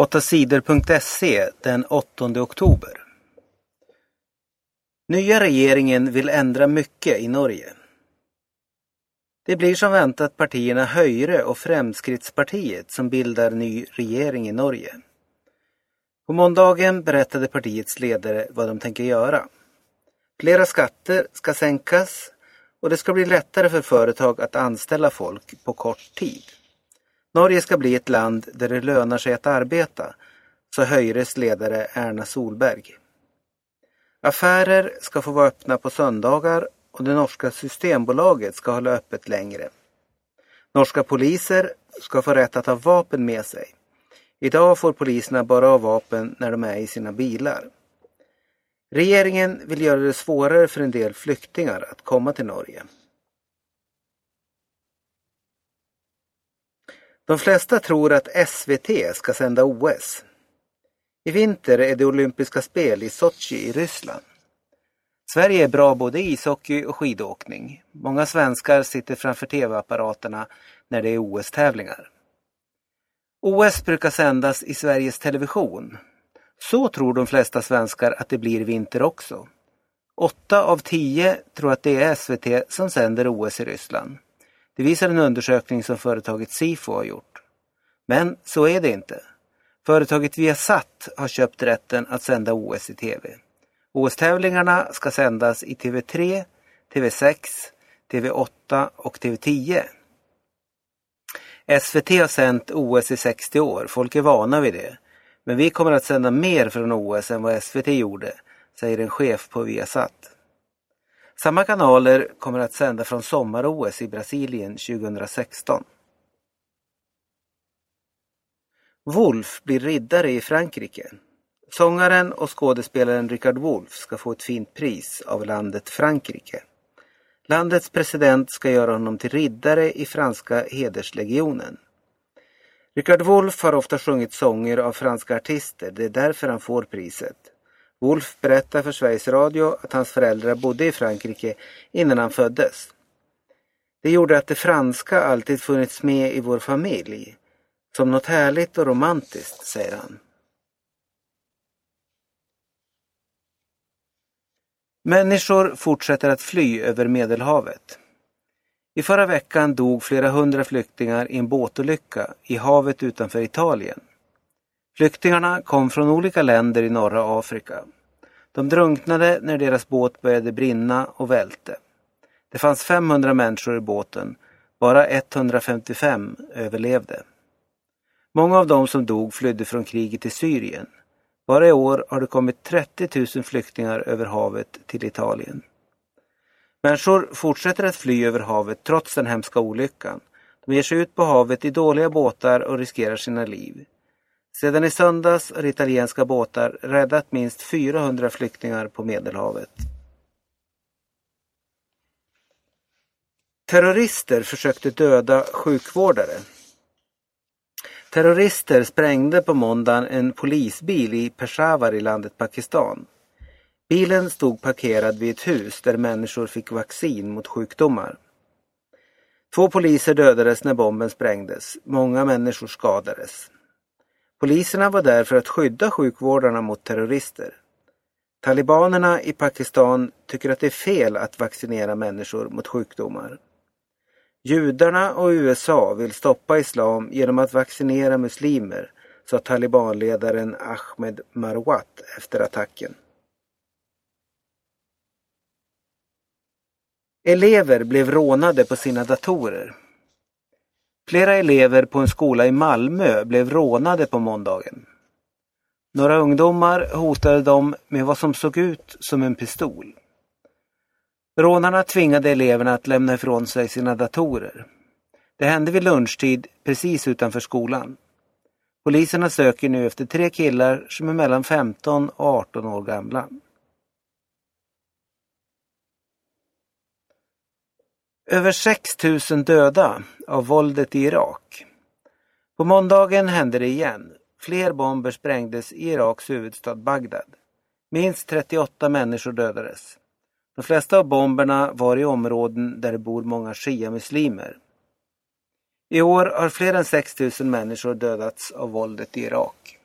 8sidor.se den 8 oktober. Nya regeringen vill ändra mycket i Norge. Det blir som väntat partierna Höyre och Fremskrittspartiet som bildar ny regering i Norge. På måndagen berättade partiets ledare vad de tänker göra. Flera skatter ska sänkas och det ska bli lättare för företag att anställa folk på kort tid. Norge ska bli ett land där det lönar sig att arbeta, sa Höjres ledare Erna Solberg. Affärer ska få vara öppna på söndagar och det norska Systembolaget ska hålla öppet längre. Norska poliser ska få rätt att ha vapen med sig. Idag får poliserna bara ha vapen när de är i sina bilar. Regeringen vill göra det svårare för en del flyktingar att komma till Norge. De flesta tror att SVT ska sända OS. I vinter är det olympiska spel i Sochi i Ryssland. Sverige är bra både i ishockey och skidåkning. Många svenskar sitter framför tv-apparaterna när det är OS-tävlingar. OS brukar sändas i Sveriges Television. Så tror de flesta svenskar att det blir vinter också. Åtta av tio tror att det är SVT som sänder OS i Ryssland. Det visar en undersökning som företaget Sifo har gjort. Men så är det inte. Företaget Viasat har köpt rätten att sända OS i TV. OS-tävlingarna ska sändas i TV3, TV6, TV8 och TV10. SVT har sänt OS i 60 år, folk är vana vid det. Men vi kommer att sända mer från OS än vad SVT gjorde, säger en chef på Viasat. Samma kanaler kommer att sända från sommar-OS i Brasilien 2016. Wolf blir riddare i Frankrike. Sångaren och skådespelaren Richard Wolff ska få ett fint pris av landet Frankrike. Landets president ska göra honom till riddare i franska hederslegionen. Richard Wolff har ofta sjungit sånger av franska artister, det är därför han får priset. Wolf berättar för Sveriges Radio att hans föräldrar bodde i Frankrike innan han föddes. Det gjorde att det franska alltid funnits med i vår familj. Som något härligt och romantiskt, säger han. Människor fortsätter att fly över Medelhavet. I förra veckan dog flera hundra flyktingar i en båtolycka i havet utanför Italien. Flyktingarna kom från olika länder i norra Afrika. De drunknade när deras båt började brinna och välte. Det fanns 500 människor i båten. Bara 155 överlevde. Många av de som dog flydde från kriget i Syrien. Bara i år har det kommit 30 000 flyktingar över havet till Italien. Människor fortsätter att fly över havet trots den hemska olyckan. De ger sig ut på havet i dåliga båtar och riskerar sina liv. Sedan i söndags har italienska båtar räddat minst 400 flyktingar på Medelhavet. Terrorister försökte döda sjukvårdare. Terrorister sprängde på måndagen en polisbil i Peshawar i landet Pakistan. Bilen stod parkerad vid ett hus där människor fick vaccin mot sjukdomar. Två poliser dödades när bomben sprängdes. Många människor skadades. Poliserna var där för att skydda sjukvårdarna mot terrorister. Talibanerna i Pakistan tycker att det är fel att vaccinera människor mot sjukdomar. Judarna och USA vill stoppa islam genom att vaccinera muslimer, sa talibanledaren Ahmed Marwat efter attacken. Elever blev rånade på sina datorer. Flera elever på en skola i Malmö blev rånade på måndagen. Några ungdomar hotade dem med vad som såg ut som en pistol. Rånarna tvingade eleverna att lämna ifrån sig sina datorer. Det hände vid lunchtid precis utanför skolan. Poliserna söker nu efter tre killar som är mellan 15 och 18 år gamla. Över 6 000 döda av våldet i Irak. På måndagen hände det igen. Fler bomber sprängdes i Iraks huvudstad Bagdad. Minst 38 människor dödades. De flesta av bomberna var i områden där det bor många shia-muslimer. I år har fler än 6 000 människor dödats av våldet i Irak.